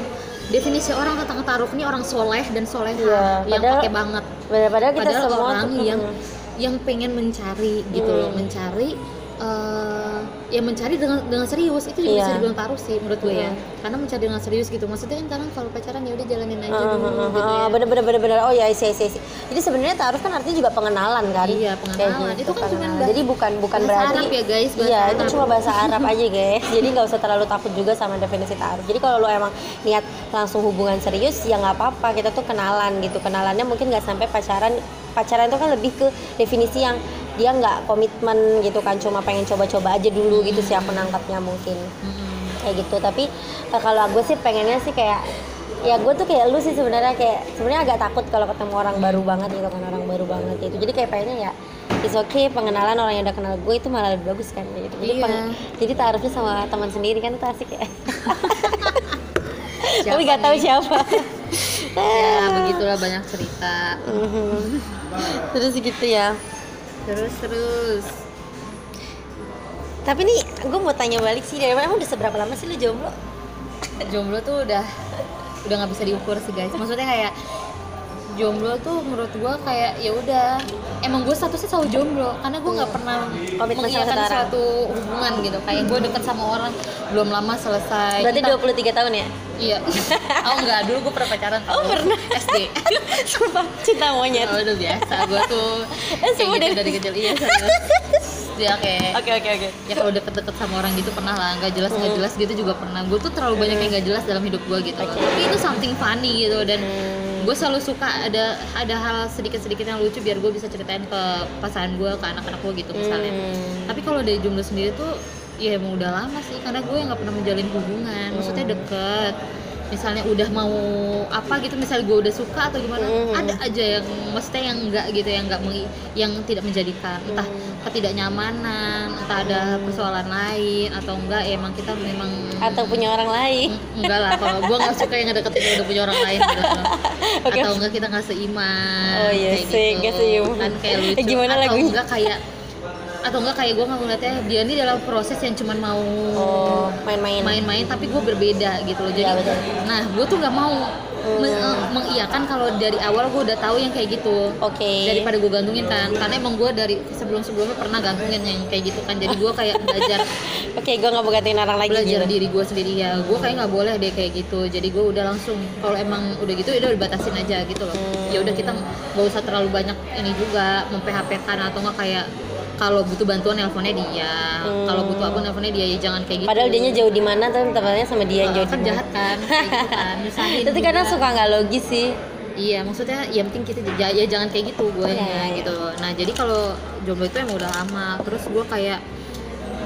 definisi orang tentang taruh ini orang soleh dan soleha Iya, yang pakai banget Padahal, padahal kita padahal semua orang yang yang pengen mencari gitu loh Hmm. mencari eh ya mencari dengan dengan serius itu juga Iya. bisa dibilang taruh sih menurut gue ya Hmm. karena mencari dengan serius gitu maksudnya kan kadang kalau pacaran ya udah jalanin aja Ah, dulu ah, ah, gitu ah, ya bener bener bener bener oh ya isi isi isi. jadi sebenarnya taaruf kan artinya juga pengenalan kan Iya, pengenalan. Itu kan cuman pengenalan. bah- jadi bukan bukan bahasa berarti Arab ya, guys, bahasa iya itu Arab. cuma bahasa Arab aja guys jadi nggak usah terlalu takut juga sama definisi taaruf jadi kalau lo emang niat langsung hubungan serius ya nggak apa-apa kita tuh kenalan gitu kenalannya mungkin nggak sampai pacaran pacaran itu kan lebih ke definisi yang dia nggak komitmen gitu kan cuma pengen coba-coba aja dulu gitu sih aku nangkapnya mungkin. Mm-mm. kayak gitu tapi eh, kalau gue sih pengennya sih kayak ya gue tuh kayak lu sih sebenarnya kayak sebenarnya agak takut kalau ketemu orang baru banget gitu kan orang baru banget gitu. Jadi kayak pengennya ya it's okay pengenalan orang yang udah kenal gue itu malah lebih bagus kan gitu. Jadi Iya. peng- jadi taruhnya sama teman sendiri kan itu asik ya. Tapi gak tahu siapa. ya begitulah banyak cerita. Mhm. terus gitu ya terus terus. Tapi nih gue mau tanya balik sih dari mana udah seberapa lama sih lu jomblo? Jomblo tuh udah udah nggak bisa diukur sih guys. Maksudnya kayak jomblo tuh menurut gue kayak ya udah emang gue statusnya selalu jomblo karena gue nggak pernah Komitmen suatu hubungan gitu kayak gue deket sama orang belum lama selesai Berarti Kita- 23 tahun ya? iya oh enggak dulu gue pernah pacaran oh pernah. SD Sumpah, cinta monyet. oh, udah biasa gue tuh Eh, kayak gitu dari- kecil iya ya kayak Oke oke oke. ya kalau deket-deket sama orang gitu pernah lah nggak jelas nggak Hmm. jelas gitu juga pernah gue tuh terlalu banyak yang nggak jelas dalam hidup gue gitu. Oke. tapi itu something funny gitu dan Hmm. Gue selalu suka ada ada hal sedikit-sedikit yang lucu biar gue bisa ceritain ke pasangan gue ke anak-anak gue gitu misalnya Hmm. tapi kalau dari jomblo sendiri tuh ya emang udah lama sih karena gue nggak pernah menjalin hubungan maksudnya Hmm. deket misalnya udah mau apa gitu misalnya gue udah suka atau gimana Hmm. ada aja yang maksudnya yang enggak gitu yang enggak yang tidak menjadikan entah Hmm. Ketidaknyamanan entah ada persoalan lain atau enggak ya emang kita memang Atau punya orang lain. Mm, enggak lah kalau gue nggak suka yang ngedeketin udah punya orang lain gitu Oke. atau enggak kita nggak seiman Oh, iya kayak sih, gitu. seiman. kan kayak lucu Eh, gimana atau lagunya? enggak kayak atau enggak kayak gue nggak ngeliatnya dia ini dalam proses yang cuman mau Oh, main-main. main-main tapi gue berbeda gitu loh jadi betul. nah gue tuh nggak mau men- Hmm. eh, mengiyakan kalau dari awal gue udah tahu yang kayak gitu Oke. daripada gue gantungin kan karena emang gue dari sebelum sebelumnya pernah gantungin yang kayak gitu kan jadi gue kayak belajar Oke, gue nggak bogatin orang lagi belajar gitu. diri gue sendiri ya gue kayak nggak boleh deh kayak gitu jadi gue udah langsung kalau emang udah gitu ya udah dibatasin aja gitu loh Hmm. ya udah kita nggak usah terlalu banyak ini juga memphp kan atau nggak kayak kalau butuh bantuan nelponnya dia Hmm. kalau butuh apa nelponnya dia ya jangan kayak gitu Padahal dianya jauh di mana tuh tempatnya sama dia yang Ah, jauh kan jahat kan gitu kan Tapi kadang suka nggak logis sih. iya maksudnya ya penting kita j- ya jangan kayak gitu gue Iya. gitu nah jadi kalau jomblo itu emang udah lama terus gue kayak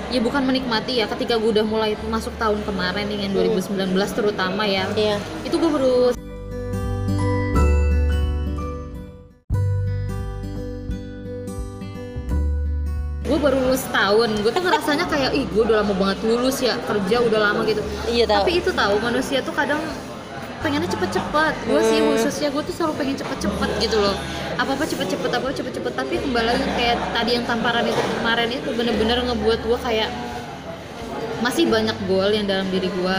ya bukan menikmati ya ketika gue udah mulai masuk tahun kemarin nih yang 2019 terutama ya Iya. itu gue baru baru lulus tahun. Gue tuh ngerasanya kayak ih gue udah lama banget lulus ya kerja udah lama gitu. Iya tahu. tapi itu tahu manusia tuh kadang pengennya cepet-cepet. Gue sih Hmm. khususnya gue tuh selalu pengen cepet-cepet gitu loh. Apa apa cepet-cepet apa cepet-cepet. Tapi kembali lagi kayak tadi yang tamparan itu kemarin itu bener-bener ngebuat gue kayak masih banyak goal yang dalam diri gue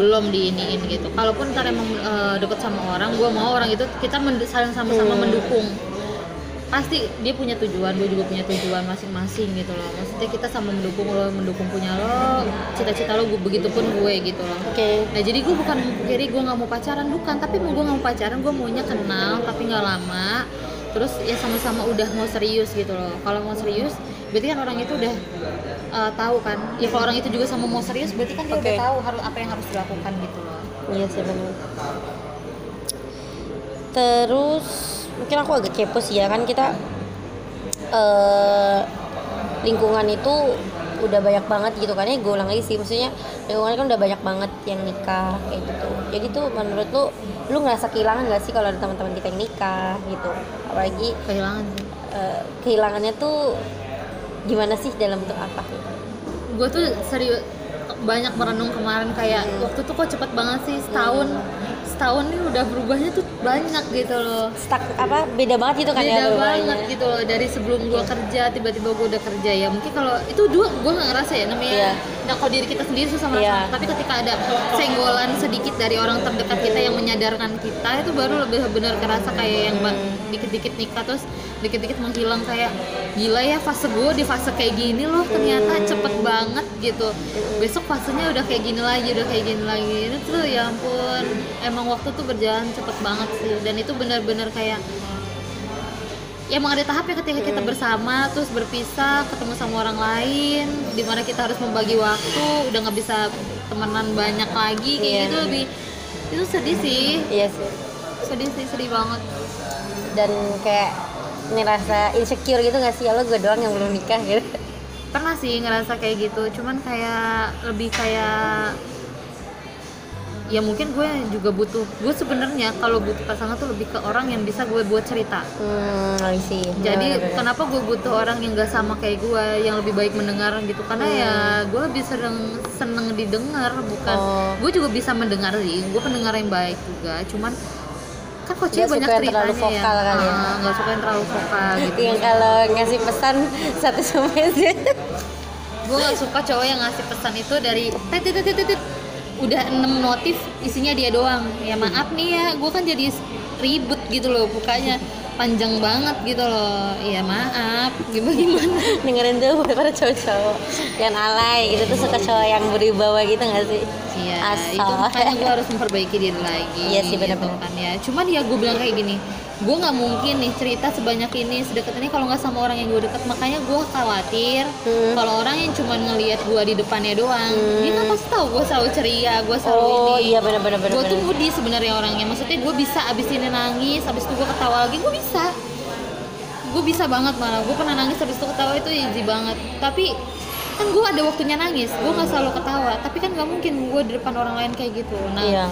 belum diiniin gitu. Kalaupun ntar emang eh, deket sama orang gue mau orang itu kita saling sama-sama Hmm. mendukung pasti dia punya tujuan gue juga punya tujuan masing-masing gitu loh maksudnya kita sama mendukung lo mendukung punya lo cita-cita lo gue begitupun gue gitu loh Oke. Nah jadi gue bukan kiri gue nggak mau pacaran bukan, tapi mau gue nggak mau pacaran gue maunya kenal tapi nggak lama. Terus ya sama-sama udah mau serius gitu loh. Kalau mau serius, berarti kan orang itu udah uh, tahu kan. Ya kalau orang itu juga sama mau serius, berarti kan dia Oke. udah tahu harus apa yang harus dilakukan gitu loh. Iya sih benar. Terus mungkin aku agak kepo sih ya kan kita eh lingkungan itu udah banyak banget gitu kan ya gue ulang lagi sih maksudnya lingkungan kan udah banyak banget yang nikah kayak gitu. Jadi tuh menurut lu lu ngerasa kehilangan gak sih kalau ada teman-teman kita yang nikah gitu? Apalagi Kehilangan sih. eh, kehilangannya tuh gimana sih dalam bentuk apa? Gitu Gue tuh serius banyak merenung kemarin kayak waktu tuh kok cepet banget sih setahun setahun nih udah berubahnya tuh banyak gitu loh. Stuck apa beda banget gitu kan ya beda banget gitu loh dari sebelum gue kerja tiba-tiba gue udah kerja ya. Mungkin kalau itu dua gue nggak ngerasa ya namanya Iya. Nah kalau diri kita sendiri susah merasa. Iya. tapi ketika ada senggolan sedikit dari orang terdekat kita yang menyadarkan kita itu baru lebih benar kerasa kayak yang ba- dikit-dikit nikah terus dikit-dikit menghilang kayak gila ya fase gue di fase kayak gini loh ternyata cepet banget gitu. Besok fasenya udah kayak gini lagi udah kayak gini lagi. Itu tuh ya ampun emang waktu tuh berjalan cepet banget sih. Dan itu benar-benar kayak ya emang ada tahapnya ketika kita bersama terus berpisah ketemu sama orang lain di mana kita harus membagi waktu udah nggak bisa temenan banyak lagi kayak Iya. gitu lebih itu sedih sih. Iya sih. Sedih sih sedih banget. Dan kayak ngerasa insecure gitu gak sih? Ya lo gue doang yang belum nikah gitu. Pernah sih ngerasa kayak gitu cuman kayak lebih kayak ya mungkin gue juga butuh gue sebenarnya kalau butuh pasangan tuh lebih ke orang yang bisa gue buat cerita hmm I see jadi Bener-bener. kenapa gue butuh orang yang gak sama kayak gue yang lebih baik mendengar gitu karena ya gue lebih seneng seneng didengar bukan Oh. gue juga bisa mendengar sih gue pendengar yang baik juga cuman kan kok Nggak banyak suka yang terlalu ceritanya ya vokal kali ya? Ah, nggak suka yang terlalu vokal gitu yang kalau ngasih pesan satu sama aja gue gak suka cowok yang ngasih pesan itu dari tit tit tit, tit. Udah 6 notif isinya dia doang ya maaf nih ya gue kan jadi ribet gitu loh bukanya panjang banget gitu loh ya maaf gimana gimana dengerin tuh buat para cowok-cowok yang alay gitu tuh suka cowok yang berwibawa gitu gak sih Iya, Asal. itu makanya gue harus memperbaiki diri lagi. Iya sih, gitu benar-benar. kan ya. Cuman ya gue bilang kayak gini, gue nggak mungkin nih cerita sebanyak ini sedekat ini kalau nggak sama orang yang gue deket. Makanya gue khawatir Hmm. kalau orang yang cuma ngelihat gue di depannya doang, dia nggak pasti tahu gue selalu ceria, gue selalu oh ini. iya benar-benar gue tuh moody sebenarnya orangnya. Maksudnya gue bisa abis ini nangis, abis itu gue ketawa lagi, gue bisa. Gue bisa banget malah. Gue pernah nangis abis itu ketawa itu easy banget. Tapi kan gue ada waktunya nangis, gue nggak selalu ketawa. Tapi kan nggak mungkin gue di depan orang lain kayak gitu. Nah, iya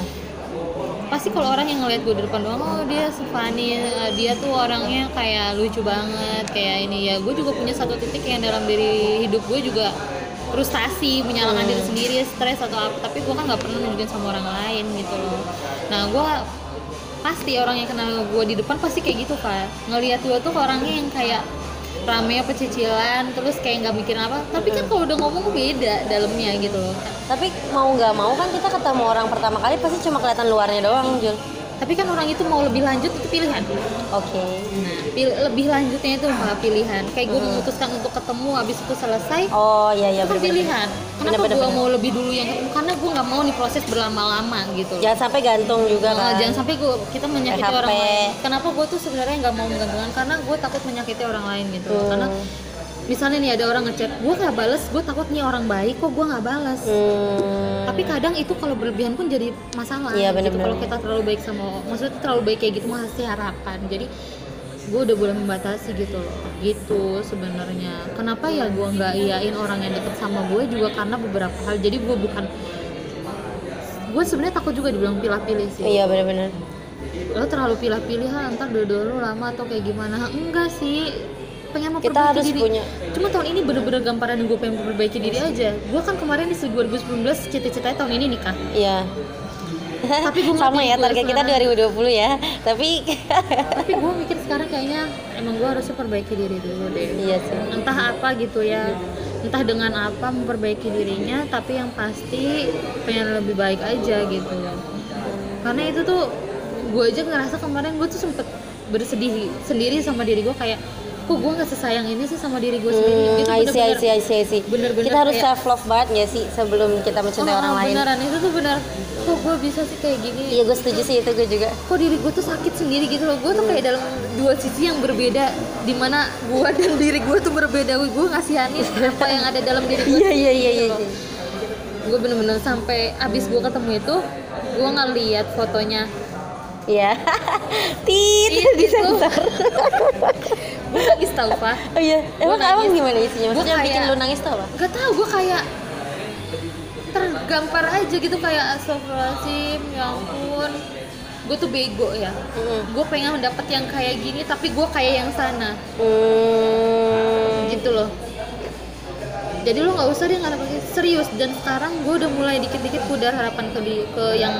pasti kalau orang yang ngeliat gue di depan doang oh dia funny eh, dia tuh orangnya kayak lucu banget kayak ini. Ya gue juga punya satu titik yang dalam diri hidup gue juga frustasi menyalahkan diri sendiri stres atau apa. Tapi gue kan nggak pernah nunjukin sama orang lain gitu loh. Nah gue pasti orang yang kenal gue di depan pasti kayak gitu kan ngelihat gue tuh orangnya yang kayak rame pecicilan terus kayak nggak mikirin apa. Tapi kan kalau udah ngomong beda dalamnya gitu loh. Tapi mau nggak mau kan kita ketemu orang pertama kali pasti cuma kelihatan luarnya doang Jul tapi kan orang itu mau lebih lanjut itu pilihan oke Nah, pil- lebih lanjutnya itu malah pilihan. Kayak gue memutuskan untuk ketemu, habis itu selesai, oh iya iya itu kan benar-benar. pilihan. Kenapa gue bener. mau lebih dulu yang ketemu? Karena gue nggak mau nih proses berlama-lama gitu. jangan sampai gantung juga Nah, kan jangan sampai gue kita menyakiti PHP. orang lain. Kenapa gue tuh sebenarnya nggak mau menggantungkan? Karena gue takut menyakiti orang lain gitu. Hmm. Karena misalnya nih ada orang ngechat, gue nggak bales, gue takut nih orang baik kok gue nggak bales. Hmm. Tapi kadang itu kalau berlebihan pun jadi masalah. Iya, gitu. bener-bener. Kalau kita terlalu baik sama, maksudnya terlalu baik kayak gitu masih harapan. Jadi gue udah boleh membatasi gitu loh. Gitu sebenarnya. Kenapa ya gue nggak iyain orang yang deket sama gue juga karena beberapa hal. Jadi gue bukan gue sebenarnya takut juga dibilang pilih-pilih sih. iya benar-benar Lo terlalu pilih-pilih ntar dua-dua lo lama atau kayak gimana? Enggak sih. Pengen memperbaiki kita harus diri. punya. Cuma tahun ini bener-bener gamparan gue pengen memperbaiki diri aja. Gue kan kemarin di 2019 cita-citanya tahun ini nikah iya. Tapi gua sama ya gue target kita sekarang. 2020 ya. Tapi tapi gue mikir sekarang kayaknya emang gue harus perbaiki diri dulu deh. Iya sih. Entah apa gitu ya. Entah dengan apa memperbaiki dirinya tapi yang pasti pengen lebih baik aja gitu. Karena itu tuh gue aja ngerasa kemarin gue tuh sempet bersedih sendiri sama diri gue kayak kok gue nggak sesayang ini sih sama diri gue sendiri Hmm, gitu I see, I bener-bener see, I see, I see. bener-bener Kita harus kayak- self love banget ya sih sebelum kita mencintai Oh, orang lain. beneran itu tuh bener kok gue bisa sih kayak gini Iya, gue setuju sih itu gue juga. kok diri gue tuh sakit sendiri gitu loh gue tuh kayak dalam dua sisi yang berbeda di mana gue dan diri gue tuh berbeda gue ngasihanin apa yang ada dalam diri gue Iya, iya, iya, iya. iya. gue bener-bener sampai abis gue ketemu itu gue ngeliat fotonya Iya. Tit, Tit, di gitu. gue nangis tau pak Oh iya, emang nangis. emang gimana isinya? Gua Maksudnya bikin kayak- lu nangis tuh apa? gak tau gue kayak tergampar aja gitu kayak astagfirullahaladzim ya ampun gue tuh bego ya Mm-mm. gue pengen dapet yang kayak gini tapi gue kayak yang sana Hmm. gitu loh jadi lo nggak usah deh ngarep serius dan sekarang gue udah mulai dikit-dikit pudar harapan ke di, ke yang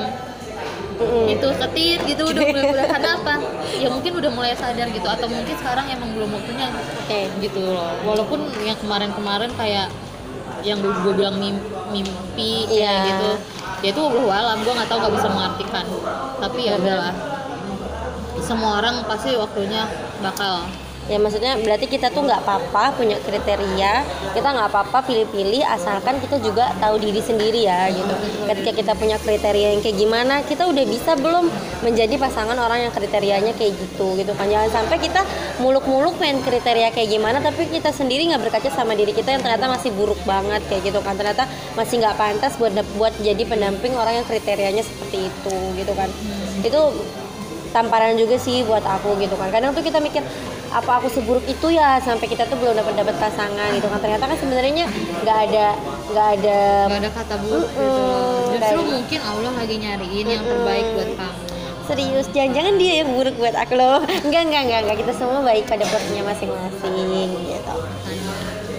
Mm-mm. itu ketit gitu udah mulai karena apa ya mungkin udah mulai sadar gitu atau mungkin sekarang emang belum waktunya Oke. gitu loh walaupun yang kemarin-kemarin kayak yang gue bilang mim- mimpi kayak Iya. gitu ya itu Allah alam gue nggak tahu nggak bisa mengartikan tapi ya udahlah semua orang pasti waktunya bakal Ya maksudnya berarti kita tuh nggak apa-apa punya kriteria, kita nggak apa-apa pilih-pilih asalkan kita juga tahu diri sendiri ya gitu. Ketika kita punya kriteria yang kayak gimana, kita udah bisa belum menjadi pasangan orang yang kriterianya kayak gitu gitu kan. Jangan sampai kita muluk-muluk pengen kriteria kayak gimana, tapi kita sendiri nggak berkaca sama diri kita yang ternyata masih buruk banget kayak gitu kan. Ternyata masih nggak pantas buat buat jadi pendamping orang yang kriterianya seperti itu gitu kan. Itu tamparan juga sih buat aku gitu kan kadang tuh kita mikir apa aku seburuk itu ya sampai kita tuh belum dapat dapat pasangan gitu kan. Ternyata kan sebenarnya nggak ada nggak ada nggak ada kata buruk gitu loh. Mm-mm, justru kayak- mungkin Allah lagi nyariin yang terbaik buat kamu. Serius jangan-jangan dia yang buruk buat aku loh. Enggak enggak enggak enggak kita semua baik pada porsinya masing-masing gitu.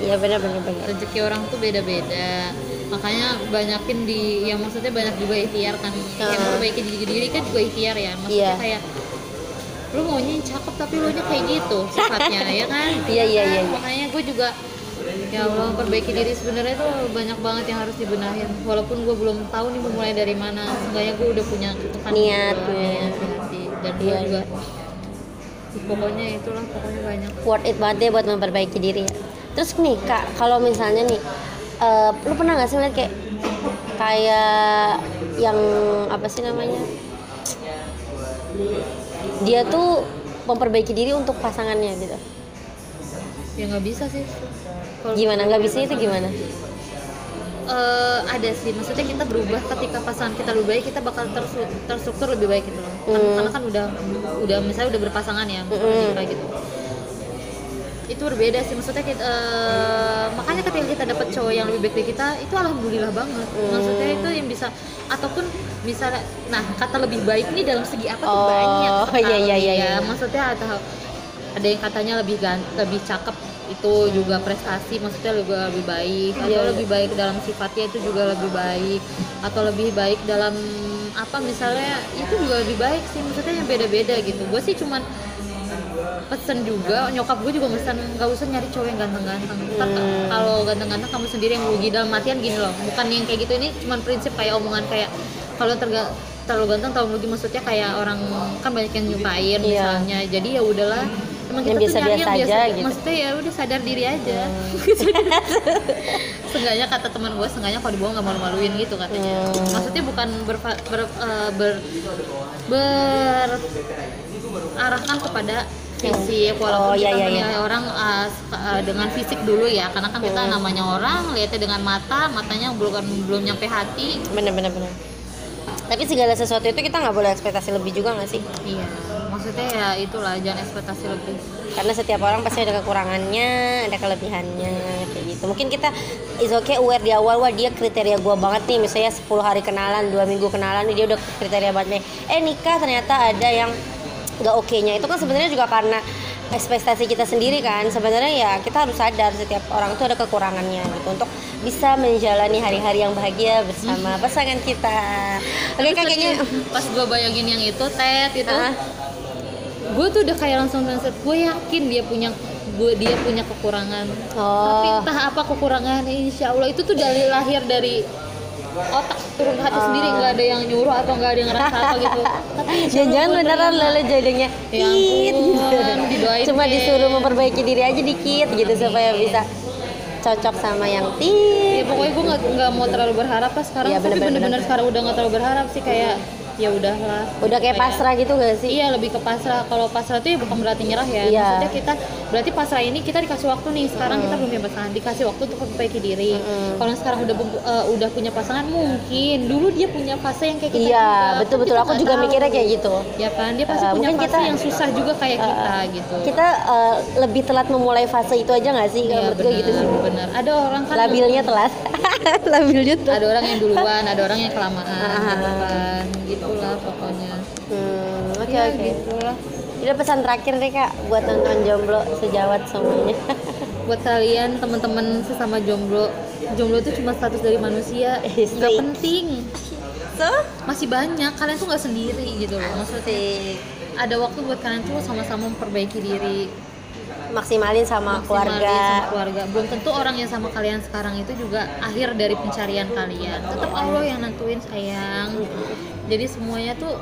Iya benar benar benar. Rezeki orang tuh beda-beda. Makanya banyakin di yang maksudnya banyak juga ikhtiar kan. Yang Ah. memperbaiki diri diri kan juga ikhtiar ya. Maksudnya Iya. kayak lu maunya yang cakep tapi lu nya kayak gitu sifatnya ya kan Iya, iya, iya, iya. makanya gue juga ya Allah memperbaiki diri sebenarnya tuh banyak banget yang harus dibenahin walaupun gue belum tahu nih mulai dari mana seenggaknya gue udah punya ketukan Niat, iya. niat di hati dan Iya, gue juga pokoknya itulah pokoknya banyak worth it banget deh buat memperbaiki diri ya. Terus nih kak, kalau misalnya nih, eh, lu pernah nggak sih ngeliat kayak kayak yang apa sih namanya? Dia tuh memperbaiki diri untuk pasangannya gitu. ya nggak bisa sih Kalau- Gimana nggak bisa itu gimana? Eh, ada sih maksudnya kita berubah ketika pasangan kita lebih baik kita bakal terstruktur lebih baik gitu loh Hmm. karena kan udah udah misalnya udah berpasangan ya kayak gitu itu berbeda sih maksudnya kita, eh, makanya ketika kita dapat cowok yang lebih baik dari kita itu alhamdulillah banget Hmm. maksudnya itu yang bisa ataupun misalnya nah kata lebih baik ini dalam segi apa tuh Oh, banyak iya, iya, iya, sekali iya. ya. maksudnya atau ada yang katanya lebih gan lebih cakep itu juga prestasi maksudnya juga lebih baik atau Iya. lebih baik dalam sifatnya itu juga lebih baik atau lebih baik dalam apa misalnya itu juga lebih baik sih maksudnya yang beda-beda gitu gue sih cuman pesen juga nyokap gue juga pesan nggak usah nyari cowok yang ganteng-ganteng Hmm. kalau ganteng-ganteng kamu sendiri yang rugi dalam artian gini loh bukan yang kayak gitu ini cuman prinsip kayak omongan kayak kalau terga terlalu ganteng terlalu rugi maksudnya kayak orang kan banyak yang nyukain Iya. misalnya jadi ya udahlah emang Yang kita tuh nyari biasa-biasa aja gitu. maksudnya ya udah sadar diri aja Seenggaknya kata teman gue, seenggaknya kalau dibawa nggak malu-maluin gitu katanya. Hmm. Maksudnya bukan ber, ber, eh, ber, ber arahkan kepada fisik walaupun Oh, iya, kita iya, iya. orang s- eh, dengan fisik dulu ya karena kan kita Hmm. namanya orang lihatnya dengan mata matanya belum belum nyampe hati Bener bener bener. Tapi segala sesuatu itu kita nggak boleh ekspektasi lebih juga nggak sih? iya maksudnya ya itulah jangan ekspektasi lebih karena setiap orang pasti ada kekurangannya ada kelebihannya kayak gitu mungkin kita is okay aware di awal wah dia kriteria gua banget nih misalnya 10 hari kenalan dua minggu kenalan dia udah kriteria banget nih eh nikah ternyata ada yang nggak oke nya itu kan sebenarnya juga karena ekspektasi kita sendiri kan. Sebenarnya ya kita harus sadar setiap orang itu ada kekurangannya gitu untuk bisa menjalani hari-hari yang bahagia bersama pasangan kita. Oke kayaknya pas gue bayangin yang itu tet itu Ah. gue tuh udah kayak langsung sunset gue yakin dia punya gue dia punya kekurangan. Tapi oh entah apa kekurangannya insya Allah. Itu tuh dari lahir dari otak turun hati sendiri nggak ada yang nyuruh atau nggak ada yang ngerasa apa gitu tapi insya Allah Jangan gua beneran lalu jadinya Ya gitu. didoain Cuma disuruh memperbaiki diri aja dikit gitu supaya bisa cocok sama yang tit. ya pokoknya gue nggak nggak mau terlalu berharap lah sekarang Iya, tapi bener-bener. bener-bener sekarang udah nggak terlalu berharap sih kayak ya udahlah Udah kayak pasrah gitu gak sih? Iya lebih ke pasrah. Kalau pasrah itu ya bukan berarti nyerah ya. Iya. Maksudnya kita berarti pasrah ini kita dikasih waktu nih. Sekarang kita belum punya pasangan, dikasih waktu untuk memperbaiki diri. Mm-mm. Kalau sekarang udah eh, udah punya pasangan, mungkin dulu dia punya fase yang kayak kita. Iya, juga. betul betul. Aku nggak juga tahu. mikirnya kayak gitu. Ya kan, dia pasti Eh, punya fase kita- yang susah juga kayak kita gitu. Kita eh, lebih telat memulai fase itu aja gak sih? Kalau Iya menurut gue gitu sih. benar. Ada orang kan Labilnya telat. Labilnya telat. ada orang yang duluan, ada orang yang kelamaan, Ah. gitu kan. Gitulah pokoknya. Hmm, oke Ya, oke. gitulah. Jadi pesan terakhir deh kak buat nonton jomblo sejawat semuanya. buat kalian teman-teman sesama jomblo. Jomblo itu cuma status dari manusia. Eh, nggak penting. So, masih banyak. Kalian tuh nggak sendiri gitu loh. Maksudnya ada waktu buat kalian tuh sama-sama memperbaiki diri maksimalin sama maksimalin keluarga. sama keluarga belum tentu orang yang sama kalian sekarang itu juga akhir dari pencarian kalian tetap Allah yang nentuin sayang jadi semuanya tuh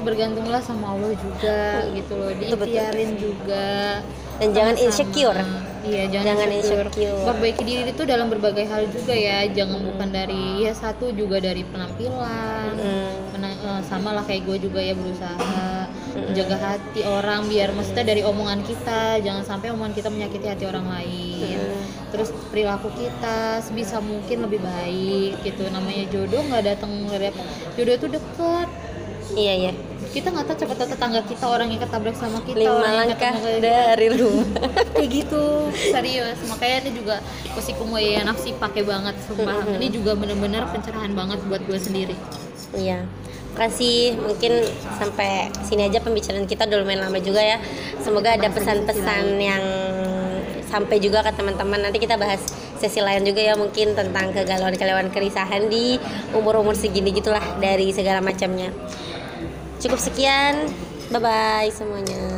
bergantunglah sama Allah juga gitu loh diikhtiarin juga Dan jangan insecure. iya jangan, Jangan insecure. insecure. perbaiki diri itu dalam berbagai hal juga ya jangan bukan dari ya satu juga dari penampilan Hmm. Mena- eh, sama lah kayak gue juga ya berusaha menjaga hati orang biar maksudnya dari omongan kita jangan sampai omongan kita menyakiti hati orang lain. Mm. terus perilaku kita sebisa mungkin lebih baik gitu. Namanya jodoh nggak datang dari jodoh itu deket Iya iya. kita nggak tahu tahu tetangga kita orang yang ketabrak sama kita Lima orang langkah dari rumah. kayak gitu. Serius. Makanya ini juga kusikum ya nafsi pakai banget sumpah. Ini juga bener-bener pencerahan banget buat gue sendiri. Iya. Makasih. Mungkin sampai sini aja pembicaraan kita udah lumayan lama juga ya. Semoga ada pesan-pesan yang sampai juga ke teman-teman. Nanti kita bahas sesi lain juga ya mungkin tentang kegalauan-kegalauan kerisahan di umur-umur segini gitulah dari segala macamnya. Cukup sekian. Bye bye semuanya.